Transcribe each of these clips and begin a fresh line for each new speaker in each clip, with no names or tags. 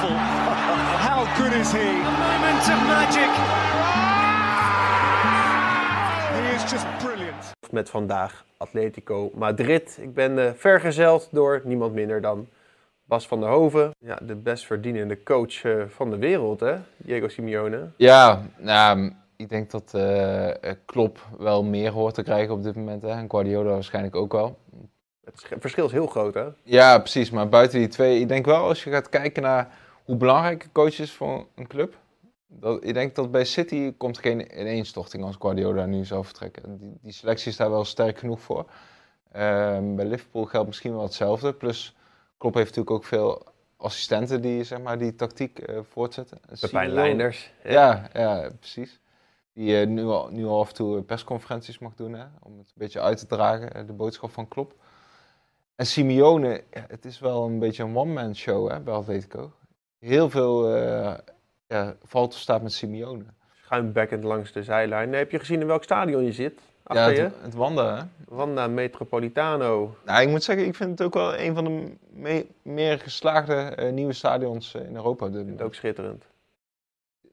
How good is he?
A moment of magic.
He is just brilliant.
Met vandaag Atletico Madrid. Ik ben eh, vergezeld door niemand minder dan Bas van der Hoven. Ja, de best verdienende coach eh, van de wereld, hè? Diego Simeone.
Ja, nou, ik denk dat eh Klopp wel meer hoort te krijgen op dit moment. Hè? En Guardiola waarschijnlijk ook wel.
Het sch- verschil is heel groot, hè?
Ja, precies. Maar buiten die twee, ik denk wel als je gaat kijken naar hoe belangrijk een coach is voor een club. Dat, ik denk dat bij City komt geen ineenstorting als Guardiola nu zou vertrekken. Die, die selectie is daar wel sterk genoeg voor. Ehm, bij Liverpool geldt misschien wel hetzelfde. Plus Klopp heeft natuurlijk ook veel assistenten die zeg maar, die tactiek eh, voortzetten.
Pepijn Leinders.
Ja, ja, precies. Die eh, nu, al, nu al af en toe persconferenties mag doen, hè, om het een beetje uit te dragen, eh, de boodschap van Klopp. En Simeone, het is wel een beetje een one-man show hè, bij Atletico. Heel veel eh, ja, valt of staat met Simeone.
Schuimbekkend langs de zijlijn. Heb je gezien in welk stadion je zit?
Ja,
Achter je?
het, het Wanda, hè.
Wanda Metropolitano.
Nou, ik moet zeggen, ik vind het ook wel een van de me- meer geslaagde eh, nieuwe stadions eh, in Europa.
Vind het ook schitterend.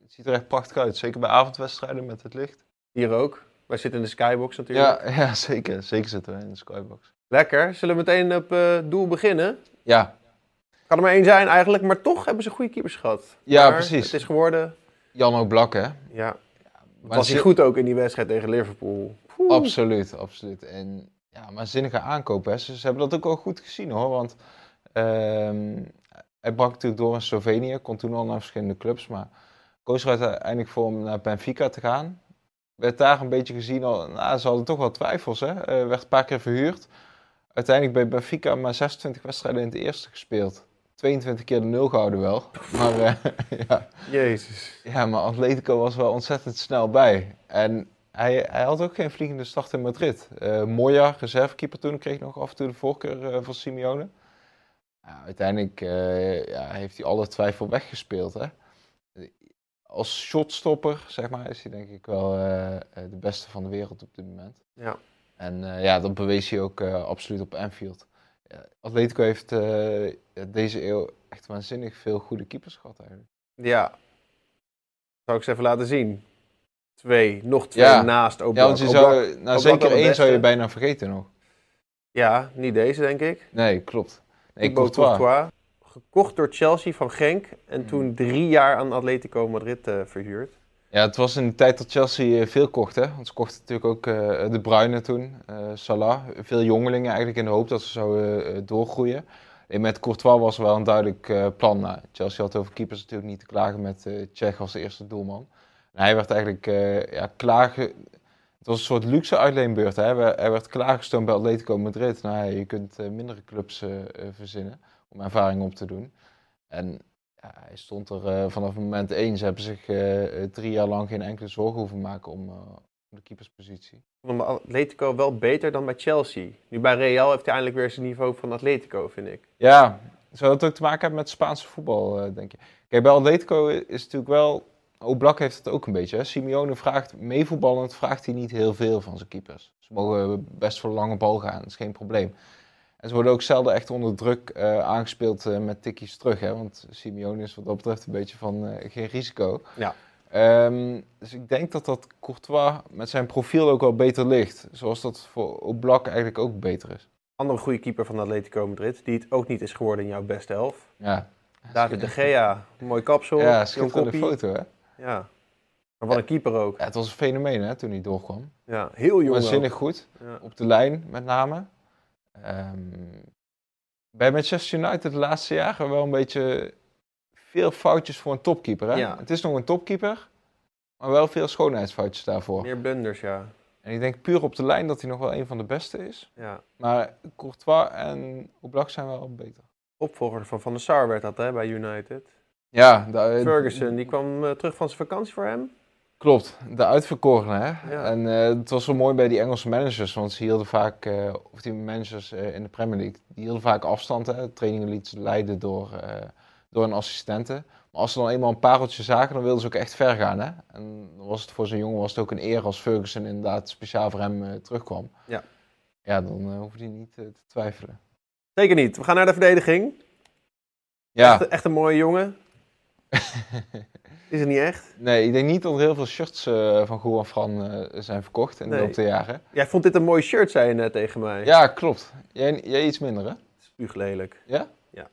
Het ziet er echt prachtig uit, zeker bij avondwedstrijden met het licht.
Hier ook. Wij zitten in de skybox natuurlijk.
Ja, ja zeker. Zeker zitten we in de skybox.
Lekker. Zullen we meteen op doel beginnen?
Ja,
Kan er maar één zijn eigenlijk, maar toch hebben ze goede keepers gehad.
Ja,
Maar
precies.
Het is geworden,
Jan Oblak, hè.
ja,
Maar
was hij goed ook in die wedstrijd tegen Liverpool. Poeh.
Absoluut, absoluut. En ja, maar zinnige aankopen. Hè. Ze, ze hebben dat ook wel goed gezien hoor. Want ehm, hij brak natuurlijk door in Slovenië, kon toen al naar verschillende clubs. Maar koos er uiteindelijk voor om naar Benfica te gaan. Werd daar een beetje gezien al, nou, ze hadden toch wel twijfels. Hè. Eh, werd een paar keer verhuurd. Uiteindelijk bij Benfica maar 26 wedstrijden in het eerste gespeeld. 22 keer de nul gehouden wel. Maar eh, ja.
Jezus.
Ja, maar Atletico was wel ontzettend snel bij. En hij, hij had ook geen vliegende start in Madrid. Eh Moya, reservekeeper toen, kreeg nog af en toe de voorkeur eh, van Simeone. Ja, uiteindelijk ja, heeft hij alle twijfel weggespeeld. Hè? Als shotstopper, zeg maar, is hij denk ik wel de beste van de wereld op dit moment.
Ja.
En ja, dat bewees hij ook absoluut op Anfield. Ja, Atletico heeft eh, deze eeuw echt waanzinnig veel goede keepers gehad eigenlijk.
Ja. Zou ik ze even laten zien. Twee, nog twee
Ja.
naast Oblak.
Ja, want je
Oblak-
zou, nou,
Oblak
zeker één zou je bijna vergeten nog.
Ja, niet deze denk ik.
Nee, klopt. Nee, Courtois.
Courtois. Gekocht door Chelsea van Genk. En
Mm.
toen drie jaar aan Atletico Madrid eh, verhuurd.
Ja, het was in de tijd dat Chelsea eh, veel kocht, hè. Want ze kochten natuurlijk ook eh, De Bruyne toen, eh, Salah. Veel jongelingen eigenlijk in de hoop dat ze zouden eh, doorgroeien. En met Courtois was er wel een duidelijk plan. Nou, Chelsea had over keepers natuurlijk niet te klagen met eh Tsjech als eerste doelman. En hij werd eigenlijk ja, klaarge... Het was een soort luxe uitleenbeurt. Hè. Hij werd- klaargestoomd bij Atletico Madrid. Nou, je kunt mindere clubs verzinnen om ervaring op te doen. En ja, hij stond er eh, vanaf moment één. Ze hebben zich eh, eh, drie jaar lang geen enkele zorgen hoeven maken om, de keeperspositie.
Ik vond bij Atletico wel beter dan bij Chelsea. Nu bij Real heeft hij eindelijk weer zijn niveau van Atletico, vind ik.
Ja, zou dat ook te maken hebben met Spaanse voetbal, denk je? Kijk, bij Atletico is natuurlijk wel... Oblak heeft het ook een beetje. Hè? Simeone vraagt, meevoetballend vraagt hij niet heel veel van zijn keepers. Ze mogen best voor de lange bal gaan, dat is geen probleem. En ze worden ook zelden echt onder druk eh, aangespeeld eh, met tikkies terug. Hè? Want Simeone is wat dat betreft een beetje van eh, geen risico.
Ja.
Ehm, dus ik denk dat dat Courtois met zijn profiel ook wel beter ligt. Zoals dat voor Oblak eigenlijk ook beter is.
Andere goede keeper van Atletico Madrid, die het ook niet is geworden in jouw beste elf.
Ja,
David de Gea, mooi kapsel,
ja schitterende foto hè.
Ja. Maar wat een keeper ook.
Ja, het was een fenomeen hè, toen hij doorkwam.
Ja, heel jong
Waanzinnig goed.
Ja.
Op de lijn met name. Ehm, bij Manchester United de laatste jaren wel een beetje veel foutjes voor een topkeeper. Hè?
Ja.
Het is nog een topkeeper, maar wel veel schoonheidsfoutjes daarvoor.
Meer blunders, ja.
En ik denk puur op de lijn dat hij nog wel een van de beste is.
ja.
Maar Courtois en Oblak zijn wel beter.
Opvolger van Van der Sar werd dat hè, bij United.
Ja,
Ferguson, die kwam eh, terug van zijn vakantie voor hem.
Klopt, de uitverkorene. Hè?
Ja.
En eh, het was zo mooi bij die Engelse managers, want ze hielden vaak, eh, of die managers eh, in de Premier League, die hielden vaak afstand. Hè? Trainingen lieten ze leiden door, door een assistenten. Maar als ze dan eenmaal een pareltje zagen, dan wilden ze ook echt ver gaan. Hè? En dan was het voor zo'n jongen was het ook een eer als Ferguson inderdaad speciaal voor hem terugkwam.
Ja.
Ja, dan hoefde hij niet te twijfelen.
Zeker niet. We gaan naar de verdediging.
Ja,
Echt, echt een mooie jongen. Is het niet echt?
Nee, ik denk niet dat er heel veel shirts eh, van Juan Fran eh, zijn verkocht in de loop der jaren.
Jij vond dit een mooi shirt, zei je net tegen mij.
Ja, klopt. Jij, jij iets minder, hè?
Spuuglelijk.
Ja?
Ja.
En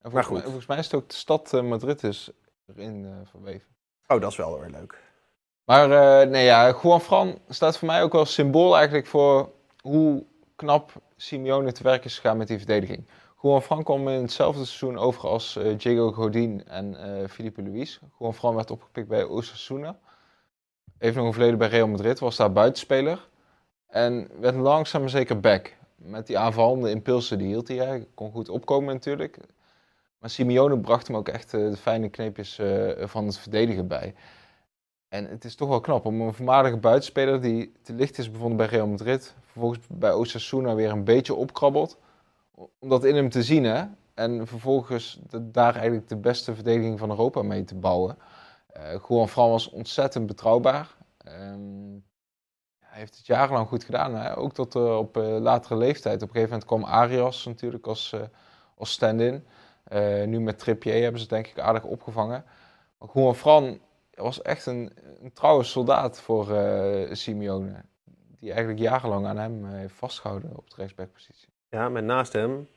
volgens,
Maar goed.
Mij, volgens mij is het ook de stad eh, Madrid is erin verweven.
Oh, dat is wel weer leuk.
Maar nee, ja, Juan Fran staat voor mij ook wel symbool eigenlijk voor hoe knap Simeone te werk is gegaan met die verdediging. Juan Fran kwam in hetzelfde seizoen over als eh, Diego Godin en eh Felipe Luis. Juan Fran werd opgepikt bij Osasuna. Heeft nog een verleden bij Real Madrid, was daar buitenspeler. En werd langzaam maar zeker back. Met die aanvallende impulsen, die hield hij. Hij kon goed opkomen natuurlijk. Maar Simeone bracht hem ook echt eh, de fijne kneepjes van het verdedigen bij. En het is toch wel knap om een voormalige buitenspeler die te licht is bevonden bij Real Madrid, vervolgens bij Osasuna weer een beetje opkrabbelt, om dat in hem te zien hè. En vervolgens daar eigenlijk de beste verdediging van Europa mee te bouwen. Eh Juan Fran was ontzettend betrouwbaar. Ehm, hij heeft het jarenlang goed gedaan. Hè? Ook tot eh, op eh, latere leeftijd. Op een gegeven moment kwam Arias natuurlijk als, als stand-in. Nu met Trippier hebben ze het denk ik aardig opgevangen. Maar Juan Fran was echt een, een trouwe soldaat voor Simeone. Die eigenlijk jarenlang aan hem heeft vastgehouden op de rechtsbackpositie.
Ja, met naast hem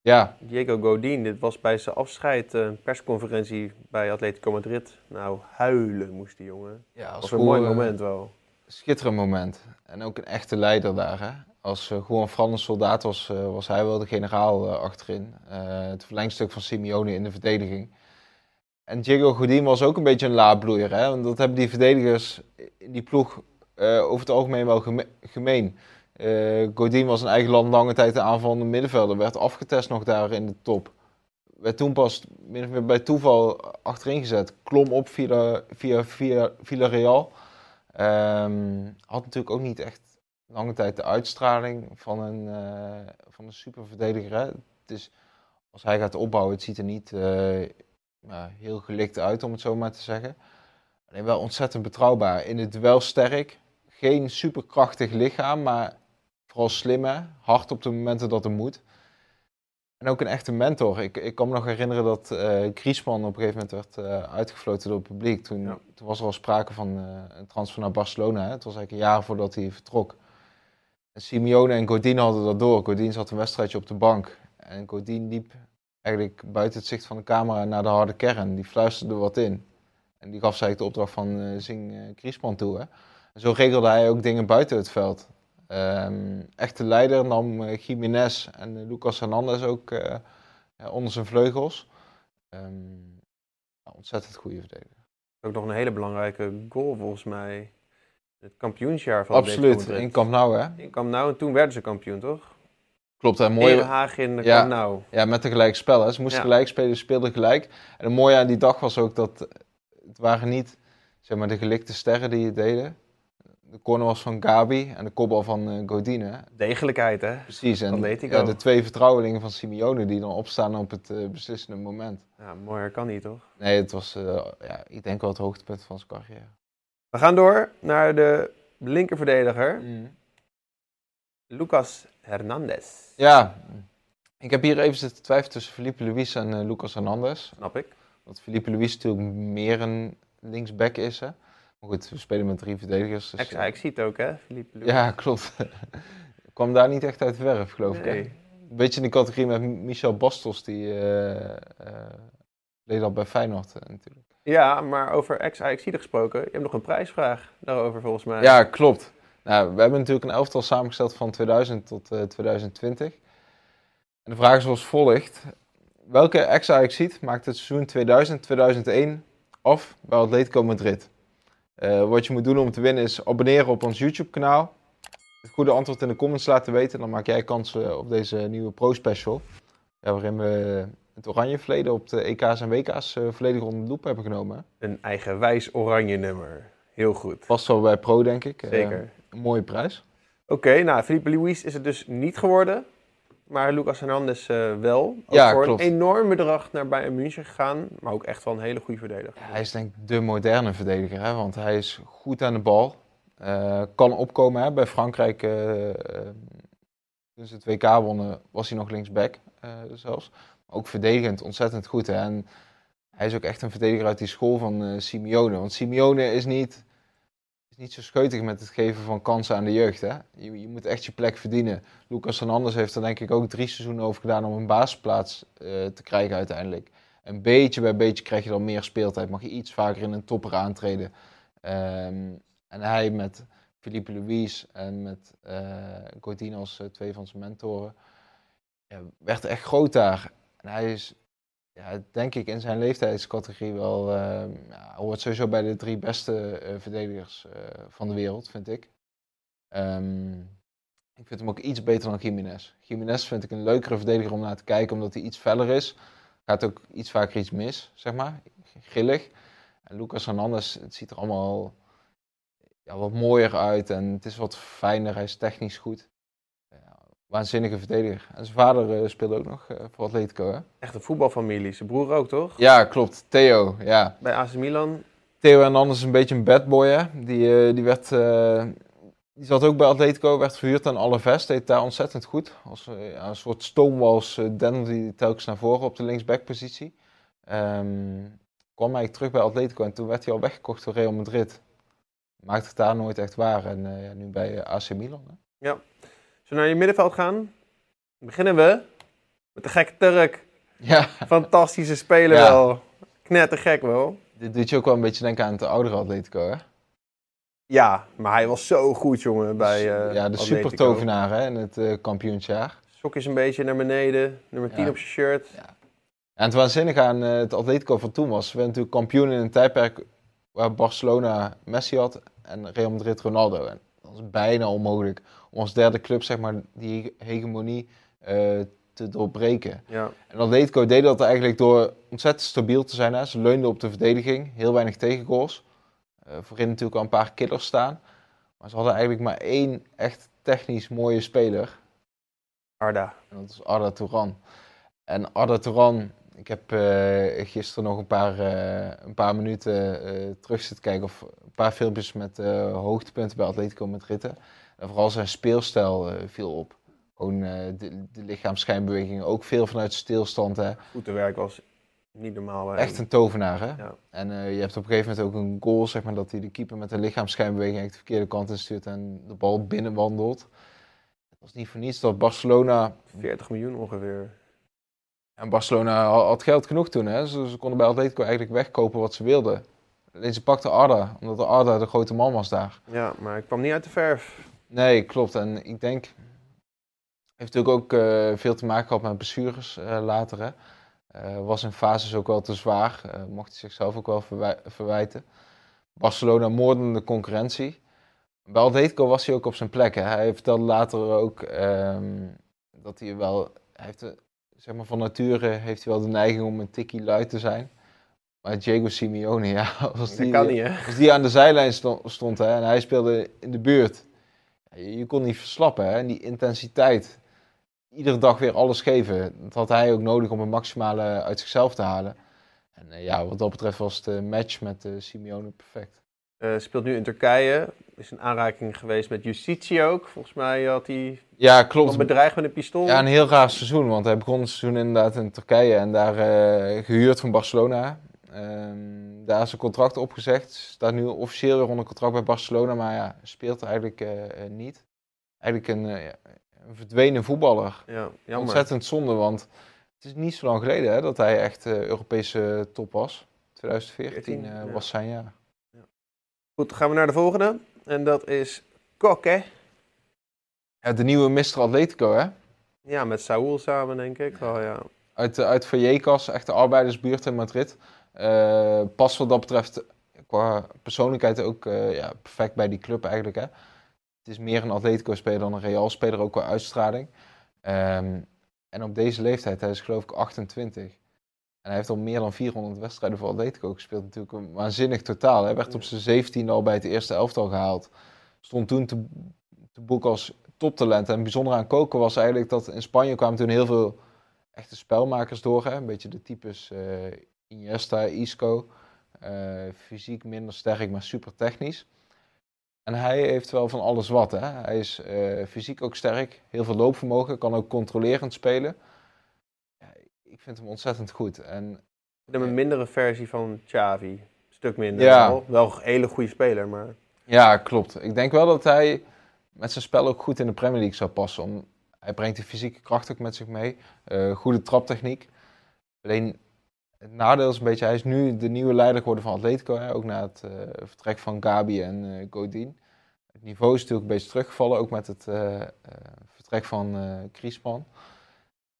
Ja,
Diego Godin. Dit was bij zijn afscheid, eh, een persconferentie bij Atletico Madrid. Nou, huilen moest die jongen.
ja als
was een mooi moment wel.
schitterend moment. En ook een echte leider daar. Hè? Als uh, Juan Fran een soldaat was, eh, was hij wel de generaal eh, achterin. Eh, het verlengstuk van Simeone in de verdediging. En Diego Godin was ook een beetje een laadbloeier. Hè? Want dat hebben die verdedigers in die ploeg eh, over het algemeen wel geme- gemeen. Eh Godin was in eigen land lange tijd de aanvallende middenvelder. Werd afgetest nog daar in de top. Werd toen pas min of meer bij toeval achterin gezet. Klom op via, via, via Villarreal. Ehm, had natuurlijk ook niet echt lange tijd de uitstraling van een, eh van een superverdediger. Is, als hij gaat opbouwen, het ziet er niet eh, ja, heel gelikt uit, om het zo maar te zeggen. Alleen wel ontzettend betrouwbaar. In het duel sterk. Geen superkrachtig lichaam, maar vooral slim, hè? hard op de momenten dat het moet. En ook een echte mentor. Ik, ik kan me nog herinneren dat Griezmann op een gegeven moment werd eh, uitgefloten door het publiek. Toen,
Ja.
toen was er al sprake van eh, een transfer naar Barcelona. Hè? Het was eigenlijk een jaar voordat hij vertrok. En Simeone en Godin hadden dat door. Godin zat een wedstrijdje op de bank. En Godin liep eigenlijk buiten het zicht van de camera naar de harde kern. Die fluisterde wat in. En die gaf ze eigenlijk de opdracht van zing Griezmann toe. Hè? En zo regelde hij ook dingen buiten het veld. Ehm, echte leider nam eh, Jiménez en eh, Lucas Hernandez ook eh, onder zijn vleugels. Ja, ontzettend goede verdediger.
Ook nog een hele belangrijke goal volgens mij. Het kampioensjaar van
Absoluut, in Camp Nou hè.
In Camp Nou en toen werden ze kampioen, toch?
Klopt, hè, mooi.
Erehaag in de
Ja.
Camp Nou.
Ja, met een gelijk spel. Hè. Ze moesten
Ja.
gelijk spelen, ze speelden gelijk. En het mooie aan die dag was ook dat het waren niet zeg maar, de gelikte sterren die het deden. De corner was van Gabi en de kopbal van eh Godine.
Degelijkheid, hè?
Precies, en ja, de twee vertrouwelingen van Simeone die dan opstaan op het eh, beslissende moment.
Ja, mooier kan niet, toch?
Nee, het was, eh, ja, ik denk wel het hoogtepunt van zijn carrière.
We gaan door naar de linkerverdediger, Lucas Hernandez.
Ja, ik heb hier even zitten twijfelen tussen Felipe Luis en Lucas Hernandez.
Snap ik.
Want Felipe Luis natuurlijk meer een linksback is. Hè? Maar goed, we spelen met drie verdedigers. Dus, eh,
ik zie het ook, hè? Philippe Luc.
ja, klopt. kwam daar niet echt uit de verf, geloof ik. Hè? Een beetje in de categorie met Michel Bastos, die eh, eh, deed al bij Feyenoord eh, natuurlijk.
Ja, maar over ex-Ajaxide gesproken, je hebt nog een prijsvraag daarover volgens mij.
Ja, klopt. Nou, we hebben natuurlijk een elftal samengesteld van 2000 tot eh, 2020. En de vraag is zoals volgt. Welke ex-Ajaxiet maakt het seizoen 2000-2001 af bij Atletico Madrid? Eh, wat je moet doen om te winnen is abonneren op ons YouTube-kanaal. Het goede antwoord in de comments laten weten. Dan maak jij kans op deze nieuwe Pro-special. Ja, waarin we het oranje verleden op de EK's en WK's eh, volledig onder de loep hebben genomen.
Een eigenwijs oranje nummer. Heel goed.
Past wel bij Pro, denk ik. Eh,
Zeker.
een mooie prijs.
Oké, nou, Felipe Luis is het dus niet geworden. Maar Lucas Hernandez eh, wel. Ook
Ja,
voor
klopt.
een enorm bedrag naar Bayern München gegaan. Maar ook echt wel een hele goede verdediger.
Ja, hij is denk ik de moderne verdediger, hè? want hij is goed aan de bal. Eh, kan opkomen hè? bij Frankrijk. eh, toen ze het WK wonnen, was hij nog linksback eh, zelfs. Maar ook verdedigend ontzettend goed. Hè? En hij is ook echt een verdediger uit die school van Simeone. Want Simeone is niet, is niet zo scheutig met het geven van kansen aan de jeugd. Hè? Je, je moet echt je plek verdienen. Lucas Hernandez heeft er denk ik ook drie seizoenen over gedaan om een basisplaats eh, te krijgen uiteindelijk. En beetje bij beetje krijg je dan meer speeltijd. Mag je iets vaker in een topper aantreden. Ehm, en hij met Felipe Luis en met uh, als uh, twee van zijn mentoren ja, werd echt groot daar. En hij is, ja, denk ik, in zijn leeftijdscategorie wel, uh, hoort sowieso bij de drie beste uh, verdedigers uh, van de wereld, vind ik. Um, ik vind hem ook iets beter dan Jiménez. Jiménez vind ik een leukere verdediger om naar te kijken, omdat hij iets feller is. Gaat ook iets vaker iets mis, zeg maar. Grillig. En Lucas Hernandez, het ziet er allemaal ja, wat mooier uit en het is wat fijner. Hij is technisch goed waanzinnige verdediger. En zijn vader uh, speelde ook nog uh, voor Atletico, hè?
Echt een voetbalfamilie. Zijn broer ook, toch?
Ja, klopt. Theo, ja.
Bij AC Milan.
Theo Hernandez is een beetje een bad boy, hè? Die, uh, die, werd, die zat ook bij Atletico, werd verhuurd aan Alaves. Deed daar ontzettend goed. Als ja, een soort stoomwals dendelde hij telkens naar voren op de linksbackpositie. Um, kwam hij terug bij Atletico en toen werd hij al weggekocht door Real Madrid. Maakte het daar nooit echt waar. En ja, nu bij AC Milan, hè?
Ja. We naar je middenveld gaan? Beginnen we met de gekke Turk.
Ja.
Fantastische speler
Ja.
wel. Knettergek wel.
Dit doet je ook wel een beetje denken aan het oudere Atletico, hè?
Ja, maar hij was zo goed, jongen, bij eh
ja, de supertovenaar hè, in het eh kampioensjaar.
Sokjes een beetje naar beneden. Nummer 10
Ja.
op zijn shirt.
En het waanzinnige aan eh, het Atletico van toen was, we werden natuurlijk kampioen in een tijdperk waar Barcelona Messi had en Real Madrid Ronaldo. En dat was bijna onmogelijk om als derde club zeg maar, die hegemonie eh, te doorbreken.
Ja.
En Atletico deed dat eigenlijk door ontzettend stabiel te zijn. Hè. Ze leunden op de verdediging, heel weinig tegengoals. Eh voorin natuurlijk al een paar killers staan. Maar ze hadden eigenlijk maar één echt technisch mooie speler.
Arda.
En dat is Arda Touran. En Arda Touran, ik heb eh, gisteren nog een paar, eh, een paar minuten eh, terug zitten kijken. Of een paar filmpjes met hoogtepunten bij Atletico Madrid. En vooral zijn speelstijl viel op. Gewoon de, de lichaamsschijnbewegingen, ook veel vanuit stilstand. Hè.
Voetenwerk was niet normaal.
Echt een tovenaar, hè?
Ja.
En je hebt op een gegeven moment ook een goal, zeg maar, dat hij de keeper met een lichaamsschijnbeweging eigenlijk de verkeerde kant in stuurt en de bal binnenwandelt. Het was niet voor niets dat Barcelona,
40 miljoen ongeveer.
En Barcelona ha- had geld genoeg toen, hè? Ze, ze konden bij Atletico eigenlijk wegkopen wat ze wilden. Alleen ze pakten Arda, omdat de Arda de grote man was daar.
Ja, maar ik kwam niet uit de verf.
Nee, klopt. En ik denk, heeft natuurlijk ook eh, veel te maken gehad met blessures eh, later. Hè. Eh, was in fases ook wel te zwaar. mocht hij zichzelf ook wel verwij- verwijten. Barcelona moordende concurrentie. Bij Atletico was hij ook op zijn plek. Hè. Hij vertelde later ook ehm, dat hij wel... Hij heeft, zeg maar, van nature heeft hij wel de neiging om een tikkie luid te zijn. Maar Diego Simeone, ja, als die,
kan niet, hè?
als die aan de zijlijn sto- stond hè, en hij speelde in de buurt. Je, je kon niet verslappen. Hè, en die intensiteit. Iedere dag weer alles geven. Dat had hij ook nodig om het maximale uit zichzelf te halen. En eh, ja, wat dat betreft was de match met eh Simeone perfect.
Eh, speelt nu in Turkije. Is een aanraking geweest met justitie ook. Volgens mij had hij
Ja, klopt.
bedreigd met een pistool.
Ja, een heel raar seizoen. Want hij begon het seizoen inderdaad in Turkije en daar eh, gehuurd van Barcelona. Ehm, daar is zijn contract opgezegd. Staat nu officieel weer onder contract bij Barcelona, maar ja, speelt eigenlijk eh, eh, niet. Eigenlijk een, ja, een verdwenen voetballer.
Ja, jammer.
Ontzettend zonde, want het is niet zo lang geleden hè, dat hij echt Europese top was. 2014 eh,
ja.
was zijn jaar.
Goed, dan gaan we naar de volgende. En dat is Kok, hè?
Ja, de nieuwe Mr. Atletico, hè?
Ja, met Saúl samen, denk ik. Oh, ja.
Uit, eh, uit Vallecas, echt de arbeidersbuurt in Madrid. Eh past wat dat betreft qua persoonlijkheid ook eh, ja, perfect bij die club eigenlijk. Hè? Het is meer een Atletico-speler dan een Real-speler, ook qua uitstraling. Ehm, en op deze leeftijd, hij is geloof ik 28. En hij heeft al meer dan 400 wedstrijden voor Atletico gespeeld. Natuurlijk een waanzinnig totaal. Hij werd op zijn 17 al bij het eerste elftal gehaald. Stond toen te, te boek als toptalent. En bijzonder aan Koken was eigenlijk dat in Spanje kwamen toen heel veel echte spelmakers door. Hè? Een beetje de types eh, Iniesta, Isco. Eh, fysiek minder sterk, maar super technisch. En hij heeft wel van alles wat. Hè? Hij is eh, fysiek ook sterk, heel veel loopvermogen, kan ook controlerend spelen. Ik vind hem ontzettend goed. En
Ik heb een mindere versie van Xavi. Een stuk minder.
Ja.
Wel, wel een hele goede speler, maar...
Ja, klopt. Ik denk wel dat hij met zijn spel ook goed in de Premier League zou passen. Om, hij brengt de fysieke kracht ook met zich mee. Eh, goede traptechniek. Alleen het nadeel is een beetje, hij is nu de nieuwe leider geworden van Atletico. Hè, ook na het eh, vertrek van Gabi en eh Godin. Het niveau is natuurlijk een beetje teruggevallen, ook met het eh, eh, vertrek van eh Griezmann.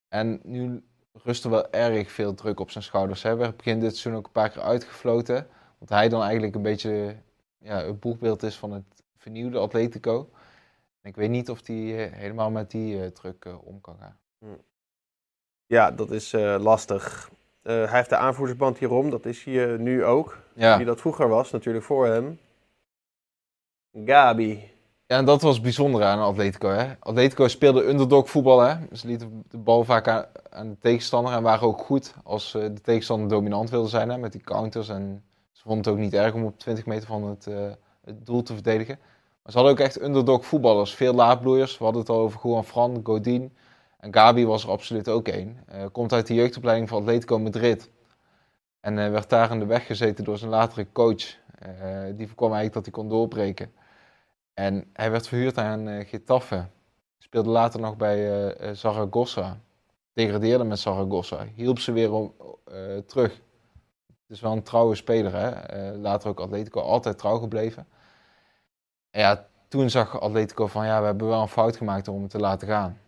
En nu rust er wel erg veel druk op zijn schouders. Hij werd begin dit seizoen ook een paar keer uitgefloten. Want hij dan eigenlijk een beetje ja, het boegbeeld is van het vernieuwde Atletico. En ik weet niet of hij eh, helemaal met die eh, druk eh, om kan gaan.
Ja, dat is lastig. Hij heeft de aanvoerdersband hierom, dat is hij nu ook.
Ja.
Wie dat vroeger was, natuurlijk voor hem. Gabi.
Ja, en dat was het bijzondere aan Atletico. Hè? Atletico speelde underdog voetbal. Hè? Ze lieten de bal vaak aan, de tegenstander en waren ook goed als eh, de tegenstander dominant wilde zijn hè? met die counters. En ze vonden het ook niet erg om op 20 meter van het, eh, het doel te verdedigen. Maar ze hadden ook echt underdog voetballers. Veel laadbloeiers. We hadden het al over Juan Fran, Godin. En Gabi was er absoluut ook één. Eh, komt uit de jeugdopleiding van Atletico Madrid. En werd daar in de weg gezeten door zijn latere coach. Die voorkwam eigenlijk dat hij kon doorbreken. En hij werd verhuurd aan eh, Getafe. Speelde later nog bij eh, Zaragoza. Degradeerde met Zaragoza. Hielp ze weer om, terug. Het is wel een trouwe speler. Hè? Later ook Atletico altijd trouw gebleven. En ja, toen zag Atletico van ja, we hebben wel een fout gemaakt om hem te laten gaan.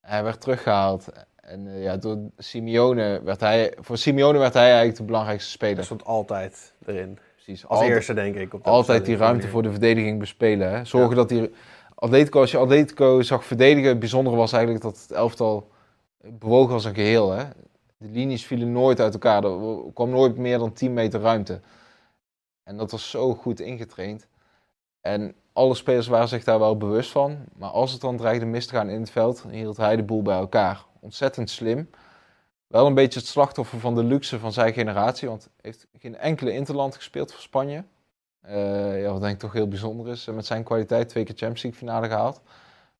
Hij werd teruggehaald. En ja, door Simeone werd hij, voor Simeone werd hij eigenlijk de belangrijkste
Dat
speler.
stond altijd erin.
Precies.
Als
Altijd-
eerste, denk ik. Op de
altijd die ruimte voor de verdediging bespelen. Hè? Zorgen dat die Atletico, als je Atletico zag verdedigen, het bijzondere was eigenlijk dat het elftal bewoog als een geheel. Hè? De linies vielen nooit uit elkaar. Er kwam nooit meer dan 10 meter ruimte. En dat was zo goed ingetraind. En alle spelers waren zich daar wel bewust van. Maar als het dan dreigde mis te gaan in het veld, hield hij de boel bij elkaar. Ontzettend slim. Wel een beetje het slachtoffer van de luxe van zijn generatie. Want hij heeft geen enkele interland gespeeld voor Spanje. Eh, ja, wat denk ik toch heel bijzonder is. Eh, Met zijn kwaliteit twee keer Champions League finale gehaald.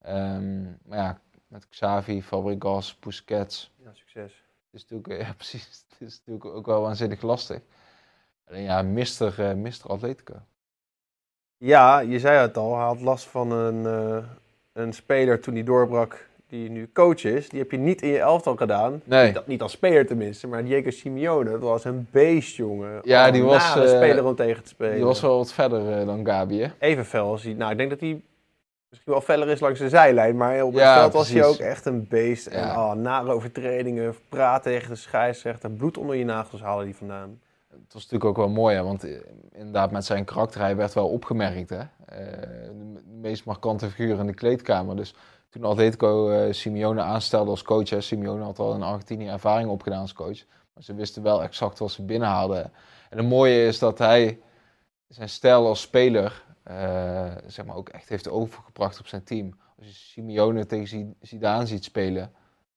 Ehm, maar ja, met Xavi, Fabregas, Busquets.
Ja, succes.
Het is natuurlijk, ja, precies. Het is natuurlijk ook wel waanzinnig lastig. Alleen ja, Mister, eh Mister Atletico.
Ja, je zei het al. Hij had last van een, eh, een speler toen hij doorbrak, die nu coach is. Die heb je niet in je elftal gedaan.
Nee.
Niet, niet als speler tenminste, maar Diego Simeone, dat was een beest, jongen.
Ja, die
een
was,
nare
eh,
speler om tegen te spelen.
Die was wel wat verder eh, dan Gabi, hè?
Even fel als hij... Nou, ik denk dat hij misschien wel feller is langs de zijlijn, maar op het
Ja,
veld was hij ook echt een beest. En oh, nare overtredingen, praten tegen de scheidsrechter, bloed onder je nagels halen die vandaan.
Het was natuurlijk ook wel mooi, hè? want eh, inderdaad met zijn karakter, hij werd wel opgemerkt. Hè? De meest markante figuur in de kleedkamer. Dus toen Atletico eh, Simeone aanstelde als coach, hè, Simeone had al in Argentinië ervaring opgedaan als coach. Maar ze wisten wel exact wat ze binnenhaalden. En het mooie is dat hij zijn stijl als speler eh, zeg maar ook echt heeft overgebracht op zijn team. Als je Simeone tegen Zi- Zidane ziet spelen,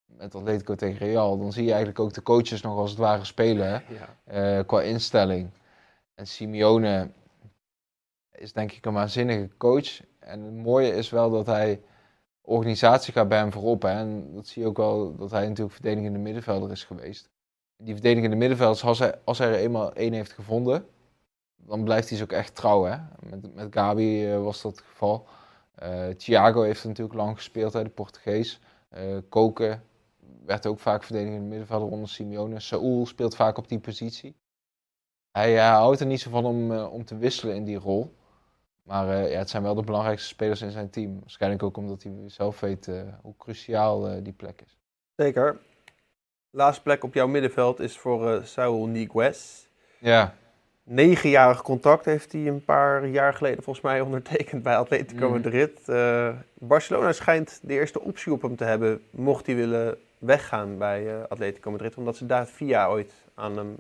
met Atletico tegen Real, dan zie je eigenlijk ook de coaches nog als het ware spelen.
Ja.
eh, qua instelling. En Simeone is denk ik een waanzinnige coach. En het mooie is wel dat hij organisatie gaat bij hem voorop. Hè? En dat zie je ook wel dat hij natuurlijk verdedigende middenvelder is geweest. Die verdedigende middenvelders, als hij, als hij er eenmaal één heeft gevonden, dan blijft hij ze ook echt trouw. Hè? Met, met Gabi eh, was dat het geval. Eh, Thiago heeft natuurlijk lang gespeeld, hè, de Portugees. Eh Koken werd ook vaak verdedigende middenvelder onder Simeone. Saúl speelt vaak op die positie. Hij houdt er niet zo van om, om te wisselen in die rol. Maar eh, ja, het zijn wel de belangrijkste spelers in zijn team. Waarschijnlijk ook omdat hij zelf weet eh, hoe cruciaal eh, die plek is.
Zeker. Laatste plek op jouw middenveld is voor Saul Niguez.
Ja,
Negenjarig contract heeft hij een paar jaar geleden volgens mij ondertekend bij Atletico
Mhm.
Madrid. Barcelona schijnt de eerste optie op hem te hebben, mocht hij willen weggaan bij Atletico Madrid. Omdat ze daar via ooit aan hem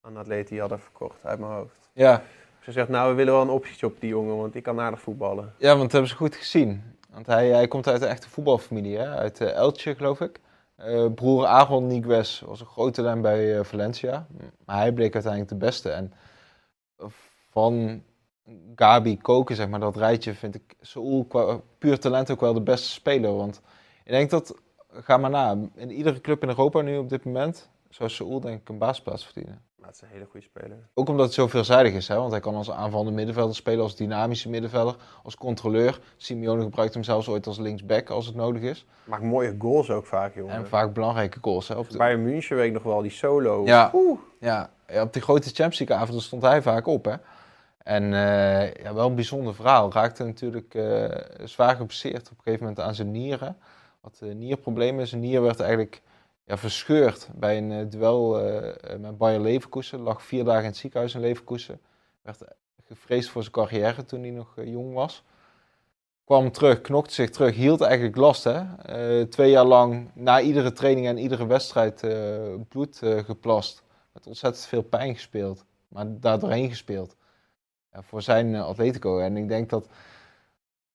aan Atleti hadden verkocht, uit mijn hoofd.
ja.
Ze zegt, nou we willen wel een optie op die jongen, want die kan aardig voetballen.
ja want dat hebben ze goed gezien. Want hij, hij komt uit een echte voetbalfamilie, hè? uit eh, Elche geloof ik. Eh, broer Aaron Niguez was een groot talent bij eh, Valencia. Maar hij bleek uiteindelijk de beste. En van Gabi Koken, zeg maar, dat rijtje vind ik qua puur talent ook wel de beste speler. Want ik denk dat, ga maar na, in iedere club in Europa nu op dit moment zou Saúl denk ik een baasplaats verdienen.
Maar het is een hele goede speler.
Ook omdat het zo veelzijdig is, hè? want hij kan als aanvallende middenvelder spelen, als dynamische middenvelder, als controleur. Simeone gebruikt hem zelfs ooit als linksback als het nodig is.
Maakt mooie goals ook vaak, jongen.
En vaak belangrijke goals. Hè? Op de-
Bij München weet ik nog wel, die solo.
Ja.
Oeh.
Ja, ja, op die grote Champions League avonden stond hij vaak op. Hè? En eh, ja, wel een bijzonder verhaal. Raakte natuurlijk eh, zwaar geblesseerd op een gegeven moment aan zijn nieren. Had uh, nierproblemen. Zijn nier werd eigenlijk verscheurd bij een eh, duel eh, met Bayer Leverkusen. Lag vier dagen in het ziekenhuis in Leverkusen. Werd gevreesd voor zijn carrière toen hij nog eh, jong was. Kwam terug, knokte zich terug, hield eigenlijk last. Hè? Eh, twee jaar lang na iedere training en iedere wedstrijd eh, bloed eh, geplast. Met ontzettend veel pijn gespeeld. Maar daar gespeeld. Ja, voor zijn eh, Atletico. En ik denk dat...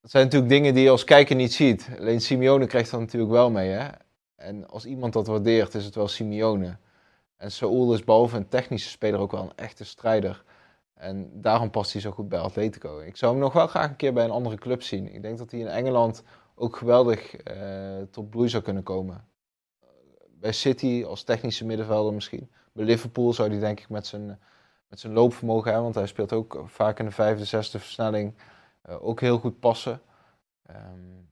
Dat zijn natuurlijk dingen die je als kijker niet ziet. Alleen Simeone krijgt dat natuurlijk wel mee. Hè? En als iemand dat waardeert, is het wel Simeone. En Saúl is behalve een technische speler ook wel een echte strijder. En daarom past hij zo goed bij Atletico. Ik zou hem nog wel graag een keer bij een andere club zien. Ik denk dat hij in Engeland ook geweldig eh, tot bloei zou kunnen komen. Bij City als technische middenvelder misschien. Bij Liverpool zou hij denk ik met zijn, met zijn loopvermogen hebben, want hij speelt ook vaak in de vijfde, zesde versnelling, uh, ook heel goed passen. Um,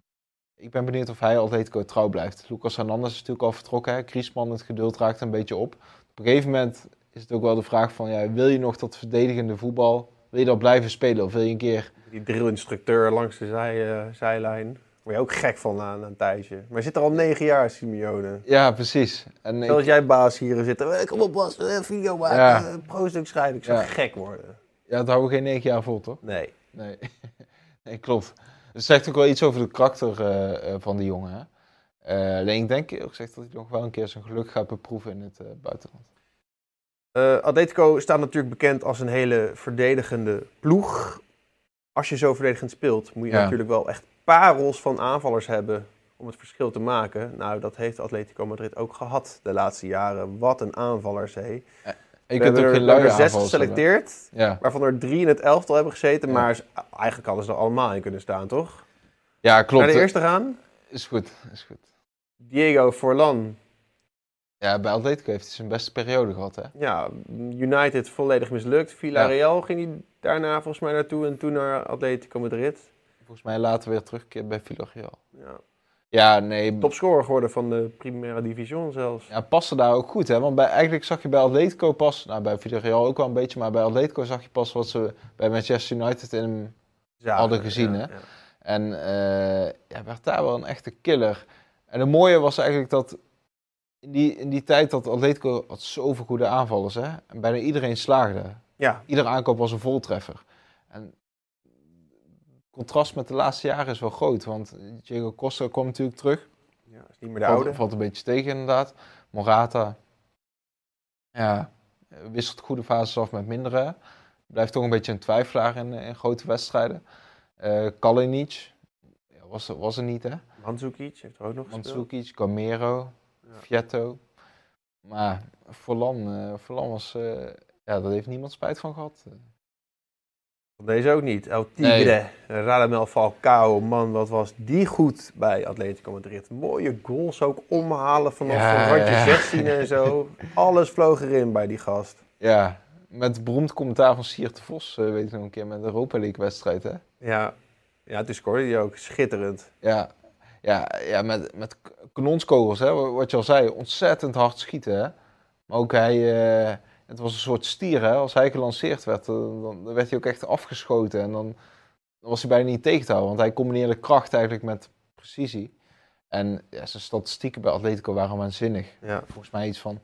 ik ben benieuwd of hij Atletico trouw blijft. Lucas Hernandez is natuurlijk al vertrokken. Griezmann, het geduld raakt een beetje op. Op een gegeven moment is het ook wel de vraag van, ja, wil je nog dat verdedigende voetbal, wil je dat blijven spelen of wil je een keer...
Die drillinstructeur langs de zij, uh, zijlijn. Word je ook gek van na een tijdje. Maar hij zit er al negen jaar, Simeone.
Ja, precies.
En Zoals ik... jij baas hier zitten. Kom op, Bas, video maken, ja. pro-stuk schrijven. Ik zou ja. gek worden.
Ja, dat houden we geen negen jaar vol, toch?
Nee.
Nee, nee klopt. Het zegt ook wel iets over de karakter uh, van die jongen. Hè? Uh, alleen ik denk eerlijk gezegd dat hij nog wel een keer zijn geluk gaat beproeven in het uh, buitenland.
Uh, Atletico staat natuurlijk bekend als een hele verdedigende ploeg. Als je zo verdedigend speelt, moet je
Ja.
natuurlijk wel echt parels van aanvallers hebben om het verschil te maken. Nou, dat heeft Atletico Madrid ook gehad de laatste jaren. Wat een aanvallers, hé.
Ik
We
heb
er,
geen
er zes geselecteerd,
Ja.
waarvan er drie in het elftal hebben gezeten.
Ja.
Maar eigenlijk hadden ze er allemaal in kunnen staan, toch?
ja, klopt.
Naar de eerste gaan.
Is goed, is goed.
Diego Forlan.
Ja, bij Atletico heeft hij zijn beste periode gehad, hè?
Ja, United volledig mislukt. Villarreal ging hij daarna volgens mij naartoe en toen naar Atletico Madrid.
Volgens mij later weer terugkeert bij Villarreal.
Ja.
Ja, nee.
Topscorer geworden van de Primera Division zelfs.
Ja, paste daar ook goed, hè? Want bij, eigenlijk zag je bij Atletico pas, nou bij Villarreal ook wel een beetje, maar bij Atletico zag je pas wat ze bij Manchester United in hem hadden gezien,
ja,
hè?
ja.
En eh ja, werd daar wel een echte killer. En het mooie was eigenlijk dat in die, in die tijd dat Atletico had zoveel goede aanvallers, hè? En bijna iedereen slaagde.
Ja,
Iedere aankoop was een voltreffer. Contrast met de laatste jaren is wel groot, want Diego Costa kwam natuurlijk terug.
ja, is niet meer de
Valt,
oude.
valt een beetje tegen inderdaad. Morata, ja, wisselt goede fases af met mindere. Blijft toch een beetje een twijfelaar in, in grote wedstrijden. Eh Kalinic, ja, was, er- was er niet hè.
Mandzukic heeft er ook nog gespeeld.
Mandzukic, Camero,
Ja.
Fietto. Maar Forlan, eh Forlan was, eh, ja, daar heeft niemand spijt van gehad.
Deze ook niet. El Tigre, Radamel Falcao. Man, wat was die goed bij Atletico Madrid. Mooie goals ook omhalen vanaf
Ja,
randje
ja.
16 en zo. Alles vloog erin bij die gast.
Ja, met beroemd commentaar van Siert de Vos, eh, weet ik nog een keer, met de Europa League wedstrijd hè.
Ja, ja toen scoorde hij ook. Schitterend.
Ja, ja, ja met, met kanonskogels, hè, wa- wat je al zei, ontzettend hard schieten. Hè. Maar ook hij, eh, het was een soort stier, hè. als hij gelanceerd werd, eh, dan, dan werd hij ook echt afgeschoten. En dan, dan was hij bijna niet tegen te houden, want hij combineerde kracht eigenlijk met precisie. En ja, zijn statistieken bij Atletico waren waanzinnig.
Ja.
Volgens mij iets van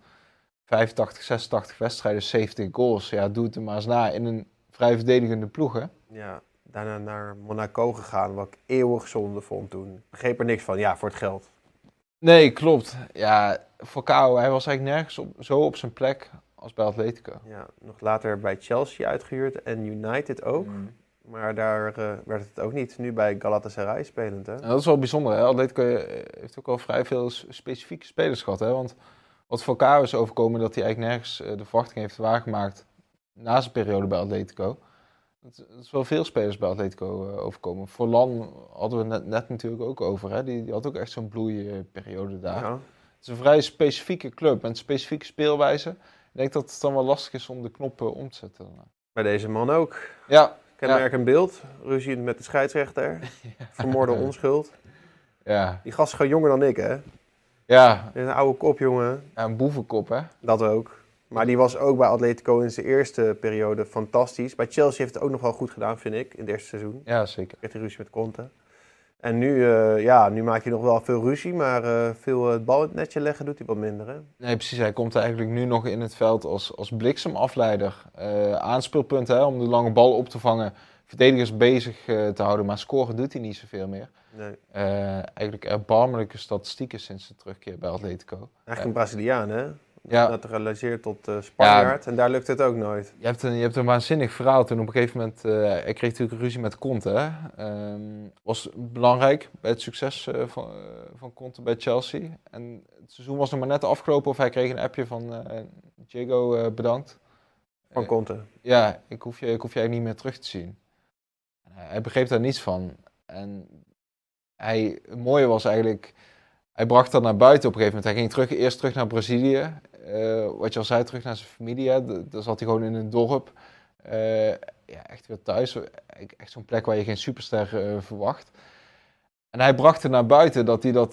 85, 86 wedstrijden, 70 goals. Ja, doe het er maar eens na in een vrij verdedigende ploeg, hè.
ja, daarna naar Monaco gegaan, wat ik eeuwig zonde vond toen. Ik begreep er niks van. Ja, voor het geld.
Nee, klopt. Ja, Falcao, hij was eigenlijk nergens op, zo op zijn plek als bij Atletico.
Ja, nog later bij Chelsea uitgehuurd en United ook.
Mm.
Maar daar eh, werd het ook niet. Nu bij Galatasaray spelend, hè?
Dat is wel bijzonder. Hè? Atletico eh, heeft ook al vrij veel specifieke spelers gehad. Hè? Want wat Falcao is overkomen, dat hij eigenlijk nergens eh, de verwachting heeft waargemaakt na zijn periode bij Atletico. Dat, is wel veel spelers bij Atletico eh, overkomen. Forlan hadden we net, net natuurlijk ook over. Hè? Die, die had ook echt zo'n bloeiperiode daar.
Ja.
Het is een vrij specifieke club met specifieke speelwijze. Ik denk dat het dan wel lastig is om de knoppen om te zetten.
Bij deze man ook.
Ja,
Kenmerk een beeld. Ruzie met de scheidsrechter. Vermoorde onschuld.
ja,
Die gast is gewoon jonger dan ik, hè?
ja.
Een oude kop, jongen.
ja een boevenkop, hè?
Dat ook. Maar die was ook bij Atletico in zijn eerste periode fantastisch. Bij Chelsea heeft het ook nog wel goed gedaan, vind ik, in het eerste seizoen.
Ja, zeker.
Kreeg hij ruzie met Conte. En nu, eh, ja, nu maakt hij nog wel veel ruzie, maar eh, veel eh, het bal in het netje leggen doet hij wat minder, hè?
Nee, precies. Hij komt eigenlijk nu nog in het veld als, als bliksemafleider. Eh aanspeelpunt hè, om de lange bal op te vangen. Verdedigers bezig te houden, maar scoren doet hij niet zoveel meer.
Nee.
Eigenlijk erbarmelijke statistieken sinds de terugkeer bij Atletico.
Eigenlijk een Braziliaan, hè?
Ja.
Naturaliseerd tot eh Spanjaard. En daar lukt het ook nooit.
Je hebt, een, je hebt een waanzinnig verhaal toen op een gegeven moment. eh hij kreeg natuurlijk ruzie met Conte. Ehm, was belangrijk bij het succes eh, van, van Conte bij Chelsea. En het seizoen was nog maar net afgelopen of hij kreeg een appje van Diego bedankt.
Van Conte.
Ja, ik hoef, je, ik hoef je eigenlijk niet meer terug te zien. En hij, hij begreep daar niets van. En hij, het mooie was eigenlijk, hij bracht dat naar buiten op een gegeven moment. Hij ging terug, eerst terug naar Brazilië. Eh, wat je al zei, terug naar zijn familie. hè. D- Daar zat hij gewoon in een dorp. Eh, ja, echt weer thuis. Echt zo'n plek waar je geen superster eh, verwacht. En hij bracht het naar buiten dat hij dat,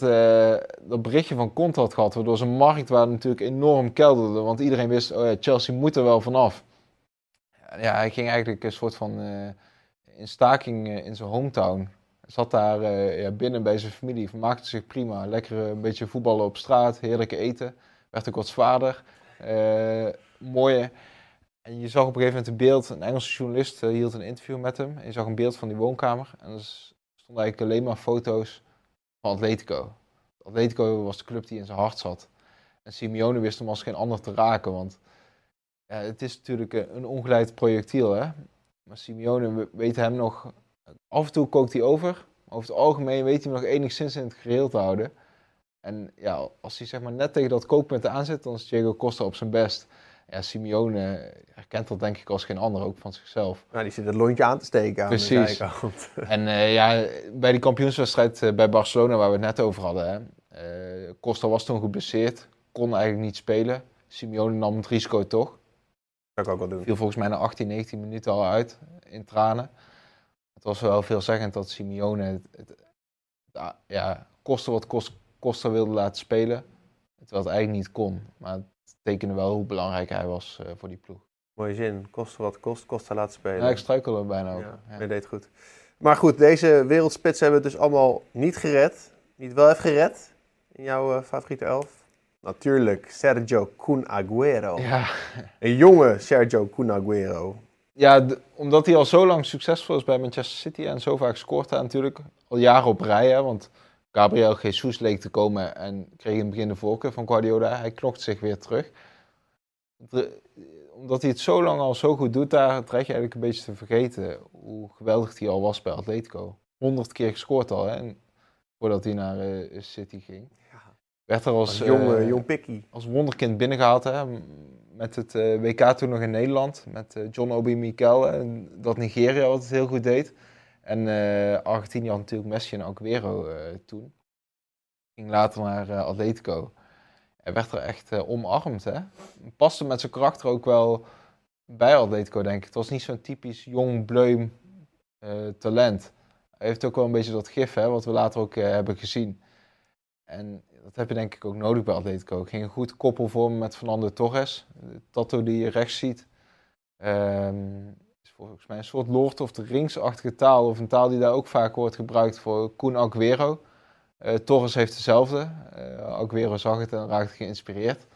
dat berichtje van Conte had gehad. Waardoor zijn marktwaarde natuurlijk enorm kelderde. Want iedereen wist, oh ja, Chelsea moet er wel vanaf. Ja, hij ging eigenlijk een soort van in staking in zijn hometown. Zat daar ja, binnen bij zijn familie, vermaakte zich prima. Lekker een beetje voetballen op straat, heerlijke eten. Werd ook wat zwaarder. Eh mooie. En je zag op een gegeven moment een beeld, een Engelse journalist eh, hield een interview met hem. En je zag een beeld van die woonkamer. En er stonden eigenlijk alleen maar foto's van Atletico. Atletico was de club die in zijn hart zat. En Simeone wist hem als geen ander te raken, want ja, het is natuurlijk eh, een ongeleid projectiel, hè. Maar Simeone we- weet hem nog... Af en toe kookt hij over. maar Over het algemeen weet hij hem nog enigszins in het geheel te houden. En ja, als hij zeg maar net tegen dat kookpunt aanzet, dan is Diego Costa op zijn best. Ja, Simeone herkent dat denk ik als geen ander, ook van zichzelf.
Nou, die zit het lontje aan te steken aan
Precies.
de zijkant.
En eh, ja, bij die kampioenswedstrijd eh, bij Barcelona, waar we het net over hadden, hè, eh, Costa was toen geblesseerd, kon eigenlijk niet spelen. Simeone nam het risico toch.
zou ik ook wel doen.
Viel volgens mij na 18, 19 minuten al uit in tranen. Het was wel veelzeggend dat Simeone het, het, het- ja, koste wat kost, Costa wilde laten spelen. Terwijl het eigenlijk niet kon. Maar het tekende wel hoe belangrijk hij was eh, voor die ploeg.
Mooie zin. Kost wat kost, Costa laten spelen.
Ja, ik struikel er bijna ook.
Ja,
Ja.
je deed goed. Maar goed, deze wereldspits hebben het dus allemaal niet gered. Niet wel even gered in jouw eh, favoriete elf. Natuurlijk, Sergio Kun Aguero.
Ja.
Een jonge Sergio Kun Aguero.
Ja, omdat hij al zo lang succesvol is bij Manchester City en zo vaak scoort hij natuurlijk al jaren op rij. Hè, want Gabriel Jesus leek te komen en kreeg in het begin de voorkeur van Guardiola. Hij knokt zich weer terug. De- omdat hij het zo lang al zo goed doet, daar dreig je eigenlijk een beetje te vergeten hoe geweldig hij al was bij Atletico. 100 keer gescoord al, hè, en voordat hij naar eh, City ging.
Ja.
Werd er als,
Als jong,
eh,
jong pikkie.
als wonderkind binnengehaald. Hè? Met het eh, WK toen nog in Nederland. Met John Obi Mikel. En dat Nigeria wat het heel goed deed. En eh, Argentinië had natuurlijk Messi en Aguero eh, toen. Ging later naar eh, Atletico. Hij werd er echt omarmd. Hè? Paste met zijn karakter ook wel bij Atletico, denk ik. Het was niet zo'n typisch jong, bleum talent. Hij heeft ook wel een beetje dat gif, hè, wat we later ook hebben gezien. En dat heb je denk ik ook nodig bij Atletico. Ging een goed koppel vormen met Fernando Torres. De tattoo die je rechts ziet. Is volgens mij een soort Lord of the Rings-achtige taal. Of een taal die daar ook vaak wordt gebruikt voor Kun Aguero. Eh, Torres heeft dezelfde. Eh, Aguero zag het en raakte geïnspireerd.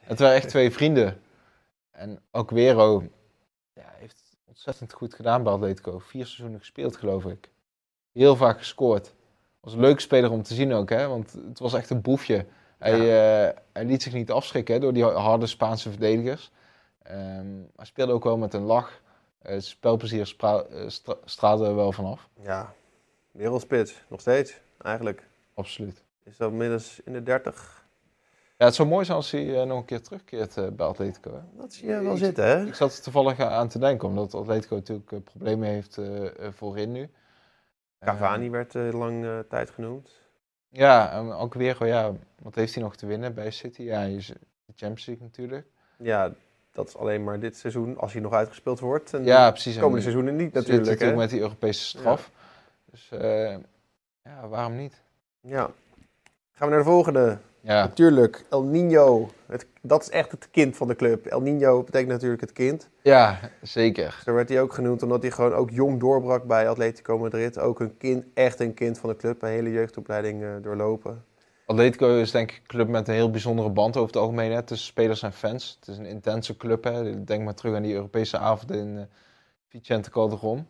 Het waren echt twee vrienden. En Aguero ja, heeft het ontzettend goed gedaan bij Atletico. Vier seizoenen gespeeld, geloof ik. Heel vaak gescoord. Was een leuke speler om te zien ook, hè? want het was echt een boefje. Hij, eh, hij liet zich niet afschrikken hè, door die harde Spaanse verdedigers. Ehm, hij speelde ook wel met een lach. Eh, Het spelplezier spra- eh, stra- straalde er wel vanaf.
Ja, wereldspits. Nog steeds, eigenlijk.
Absoluut.
Is dat inmiddels in de 30.
Ja, het zou mooi zijn als hij eh, nog een keer terugkeert eh, bij Atletico. Hè?
Dat zie je wel
Ik-
zitten, hè?
Ik zat er toevallig aan te denken, omdat Atletico natuurlijk eh, problemen heeft eh, eh, voorin nu.
Cavani werd eh, lang eh, tijd genoemd.
Ja, en Aguero, ja, wat heeft hij nog te winnen bij City? Ja, hij is de Champions League natuurlijk.
Ja, dat is alleen maar dit seizoen, als hij nog uitgespeeld wordt. En
Ja, precies.
de
En
komende seizoenen niet
zit
natuurlijk. Hè?
natuurlijk met die Europese straf. Dus eh, ja, waarom niet?
Ja. Gaan we naar de volgende.
Ja,
Natuurlijk, El Nino. Het, dat is echt het kind van de club. El Nino betekent natuurlijk het kind.
ja zeker.
Zo werd hij ook genoemd omdat hij gewoon ook jong doorbrak bij Atletico Madrid. Ook een kind, echt een kind van de club. Een hele jeugdopleiding eh, doorlopen.
Atletico is denk ik een club met een heel bijzondere band over het algemeen hè, tussen spelers en fans. Het is een intense club. Hè. Denk maar terug aan die Europese avond in eh, Vicente Calderon.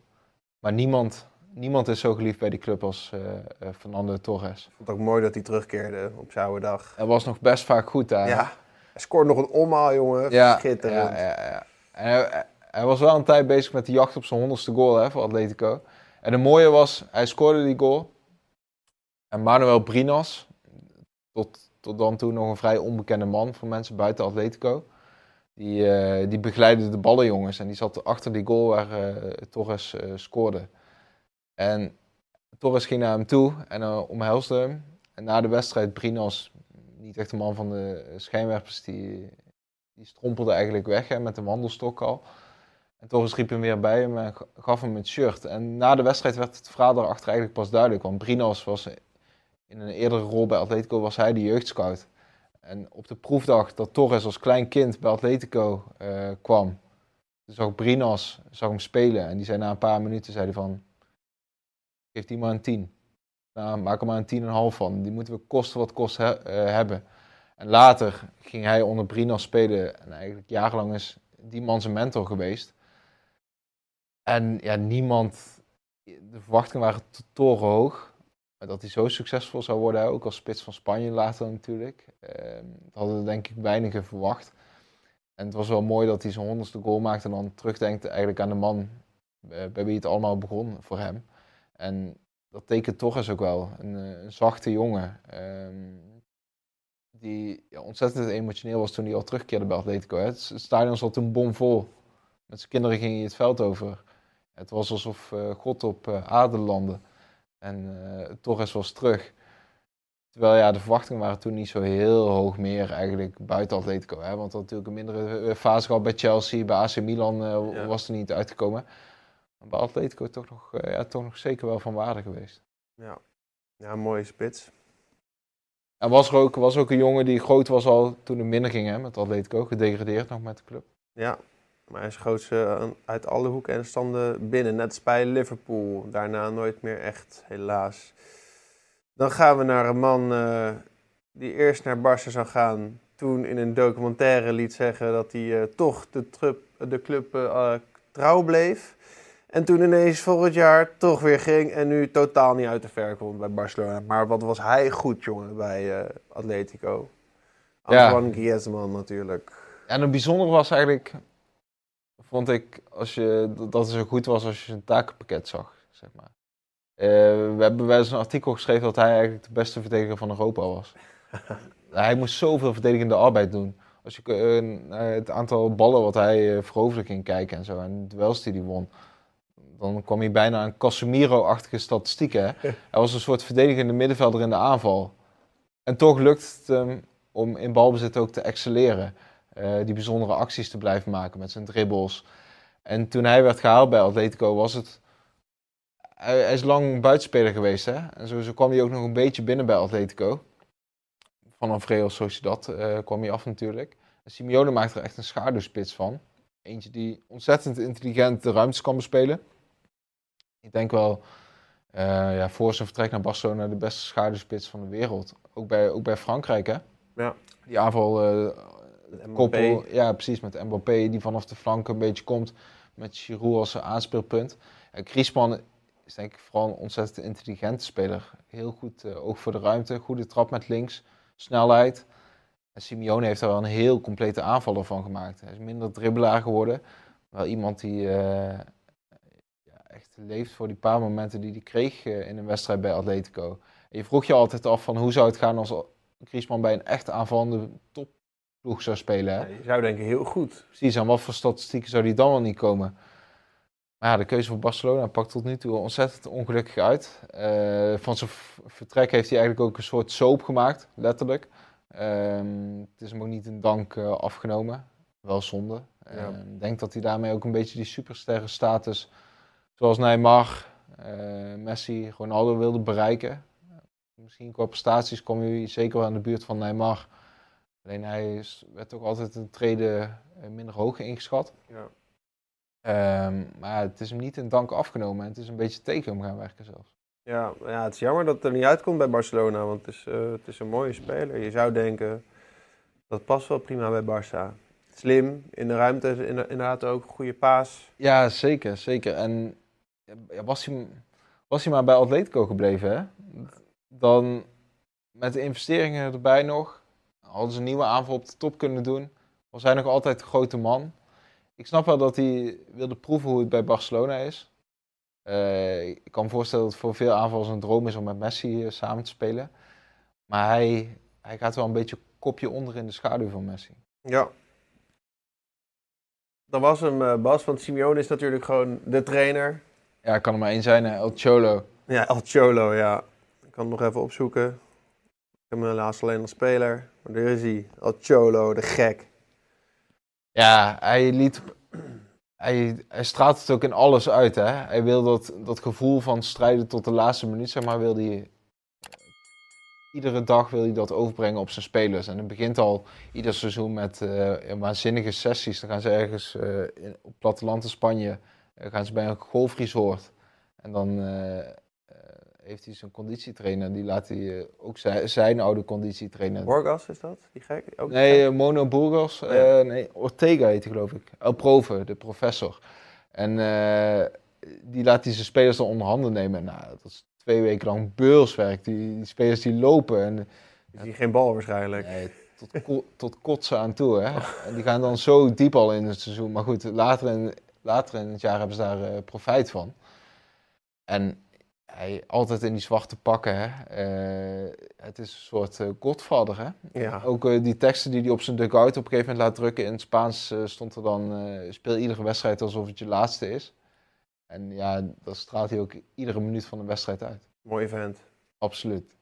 Maar niemand, niemand is zo geliefd bij die club als eh, eh, Fernando Torres.
Ik vond het ook mooi dat hij terugkeerde op zijn oude dag.
Hij was nog best vaak goed daar.
Ja, hij scoort nog een omhaal, jongen.
ja,
Schitterend.
ja, ja, ja. En hij, hij was wel een tijd bezig met de jacht op zijn honderdste goal hè, voor Atletico. En het mooie was, hij scoorde die goal. En Manuel Brinas, tot, tot dan toe nog een vrij onbekende man voor mensen buiten Atletico. Die, eh, die begeleidde de ballenjongens en die zat achter die goal waar eh, Torres eh, scoorde. En Torres ging naar hem toe en omhelsde hem. En na de wedstrijd, Brinas, niet echt een man van de schijnwerpers, die, die strompelde eigenlijk weg hè, met een wandelstok al. En Torres riep hem weer bij hem en ga- gaf hem het shirt. En na de wedstrijd werd het verhaal daarachter eigenlijk pas duidelijk. Want Brinas was in een eerdere rol bij Atletico was hij de jeugdscout. En op de proefdag dat Torres als klein kind bij Atletico eh, kwam, zag Brinas zag hem spelen. En die zei na een paar minuten zei hij van, geef die maar een 10. Nou, maak er maar een 10,5 van. Die moeten we kosten wat kost eh, hebben. En later ging hij onder Brinas spelen. En eigenlijk jarenlang is die man zijn mentor geweest. En ja, niemand... De verwachtingen waren to- torenhoog. Dat hij zo succesvol zou worden, ook als spits van Spanje later natuurlijk. Ehm, dat hadden denk ik weinigen verwacht. En het was wel mooi dat hij zijn honderdste goal maakte en dan terugdenkt eigenlijk aan de man eh, bij wie het allemaal begon voor hem. En dat tekent Torres ook wel. Een, eh, zachte jongen. ehm, die ja, ontzettend emotioneel was toen hij al terugkeerde bij Atletico. Het, stadion zat toen bomvol. Met zijn kinderen ging hij het veld over. Het was alsof eh, God op eh, aarde landde. En eh, Torres was terug. Terwijl ja, de verwachtingen waren toen niet zo heel hoog meer eigenlijk buiten Atletico. Hè? Want dat natuurlijk een mindere eh, fase gehad bij Chelsea. Bij AC Milan eh,
Ja.
was er niet uitgekomen. Maar bij Atletico toch nog, eh, ja, toch nog zeker wel van waarde geweest.
Ja, ja mooie spits.
En was er ook, was ook een jongen die groot was al toen het minder ging hè, met Atletico. Gedegradeerd nog met de club.
Ja, maar hij schoot ze aan- uit alle hoeken en standen binnen. Net als bij Liverpool. Daarna nooit meer echt, helaas. Dan gaan we naar een man eh, die eerst naar Barça zou gaan. Toen in een documentaire liet zeggen dat hij eh, toch de, trup, de club eh, eh, trouw bleef. En toen ineens volgend jaar toch weer ging en nu totaal niet uit de ver komt bij Barcelona. Maar wat was hij goed, jongen, bij eh, Atletico.
Ja.
Antoine Griezmann natuurlijk.
En het bijzondere was eigenlijk, vond ik, als je, dat het zo goed was als je zijn takenpakket zag, zeg maar. Eh, we hebben wel eens een artikel geschreven dat hij eigenlijk de beste verdediger van Europa was. hij moest zoveel verdedigende arbeid doen. Als je naar het aantal ballen wat hij veroverde ging kijken en zo, en de duels die hij won, dan kwam hij bijna aan Casemiro-achtige statistieken. Hij was een soort verdedigende middenvelder in de aanval. En toch lukt het hem om in balbezit ook te excelleren. Eh, die bijzondere acties te blijven maken met zijn dribbles. En toen hij werd gehaald bij Atletico was het... Hij, is lang buitenspeler geweest, hè. En zo, kwam hij ook nog een beetje binnen bij Atletico. Vanaf Real Sociedad eh, kwam hij af natuurlijk. En Simeone maakt er echt een schaduwspits van. Eentje die ontzettend intelligent de ruimtes kan bespelen. Ik denk wel eh, ja, voor zijn vertrek naar Barcelona de beste schaduwspits van de wereld. Ook bij, ook bij Frankrijk, hè.
Ja.
Die aanval... koppel, ja, precies, met Mbappé die vanaf de flank een beetje komt. Met Giroud als aanspeelpunt. En Griezmann is denk ik vooral een ontzettend intelligente speler. Heel goed eh, oog voor de ruimte, goede trap met links, snelheid. En Simeone heeft er wel een heel complete aanvaller van gemaakt. Hij is minder dribbelaar geworden. Wel iemand die eh, ja, echt leeft voor die paar momenten die hij kreeg eh, in een wedstrijd bij Atletico. En je vroeg je altijd af van hoe zou het gaan als Griezmann bij een echt aanvallende zou spelen. Hè?
Ja, je zou denken heel goed.
Precies, aan wat voor statistieken zou die dan wel niet komen? Maar ja, de keuze voor Barcelona pakt tot nu toe ontzettend ongelukkig uit. Eh, van zijn vertrek heeft hij eigenlijk ook een soort soap gemaakt, letterlijk. Ehm, het is hem ook niet in dank eh, afgenomen. Wel zonde.
Ja.
Ik denk dat hij daarmee ook een beetje die supersterrenstatus, zoals Neymar, eh, Messi, Ronaldo wilde bereiken. Misschien qua prestaties kwam hij zeker wel in de buurt van Neymar. Alleen hij is, werd toch altijd een treden eh, minder hoog ingeschat.
Ja.
Ehm, maar het is hem niet in dank afgenomen en het is een beetje tegen hem gaan werken zelfs.
Ja, ja, het is jammer dat het er niet uitkomt bij Barcelona, want het is, eh, het is een mooie speler. Je zou denken, dat past wel prima bij Barça. Slim, in de ruimte inderdaad ook, goede paas.
Ja, zeker, zeker. En ja, was, hij, was hij maar bij Atletico gebleven, hè? dan met de investeringen erbij nog, hadden ze een nieuwe aanval op de top kunnen doen. Was hij nog altijd de grote man. Ik snap wel dat hij wilde proeven hoe het bij Barcelona is. Eh, ik kan me voorstellen dat het voor veel aanvallers een droom is om met Messi eh, samen te spelen. Maar hij, hij gaat wel een beetje kopje onder in de schaduw van Messi.
Ja. Dat was hem, eh, Bas, want Simeone is natuurlijk gewoon de trainer.
Ja, kan er maar één zijn, El Cholo.
Ja, El Cholo, ja. Ik kan hem nog even opzoeken. Heb hem helaas alleen als speler. Maar daar is hij, El Cholo, de gek.
Ja, hij liet. Hij, hij straalt het ook in alles uit. Hè? Hij wil dat, dat gevoel van strijden tot de laatste minuut, zeg maar, wil hij. Iedere dag wil hij dat overbrengen op zijn spelers. En het begint al ieder seizoen met eh, waanzinnige sessies. Dan gaan ze ergens in, op platteland in Spanje, eh, gaan ze bij een golfresort. En dan heeft hij zijn conditietrainer, die laat hij eh, ook zijn, zijn oude conditietrainer.
Borgas is dat? Die gek? Ook
Nee, eh, Mono Burgos.
Oh ja.
eh, nee, Ortega heet hij geloof ik. El Prove, de professor. En die laat hij zijn spelers dan onder handen nemen. Nou, dat is twee weken lang beurswerk. Die, die spelers die lopen en
Is die geen bal waarschijnlijk?
nee, tot, ko- tot kotsen aan toe. Hè? En die gaan dan zo diep al in het seizoen. Maar goed, later in, later in het jaar hebben ze daar profijt van. En hij altijd in die zwarte pakken. Hè? Eh, het is een soort eh, godvader. Hè?
Ja.
Ook eh, die teksten die hij op zijn dugout op een gegeven moment laat drukken in het Spaans stond er dan: speel iedere wedstrijd alsof het je laatste is. En ja, dat straalt hij ook iedere minuut van de wedstrijd uit.
Mooi event.
Absoluut.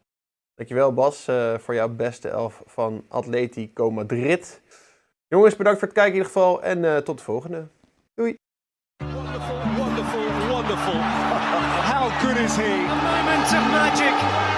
Dankjewel Bas voor jouw beste elf van Atletico Madrid. Jongens, bedankt voor het kijken in ieder geval en tot de volgende.
Is he?
moment of magic.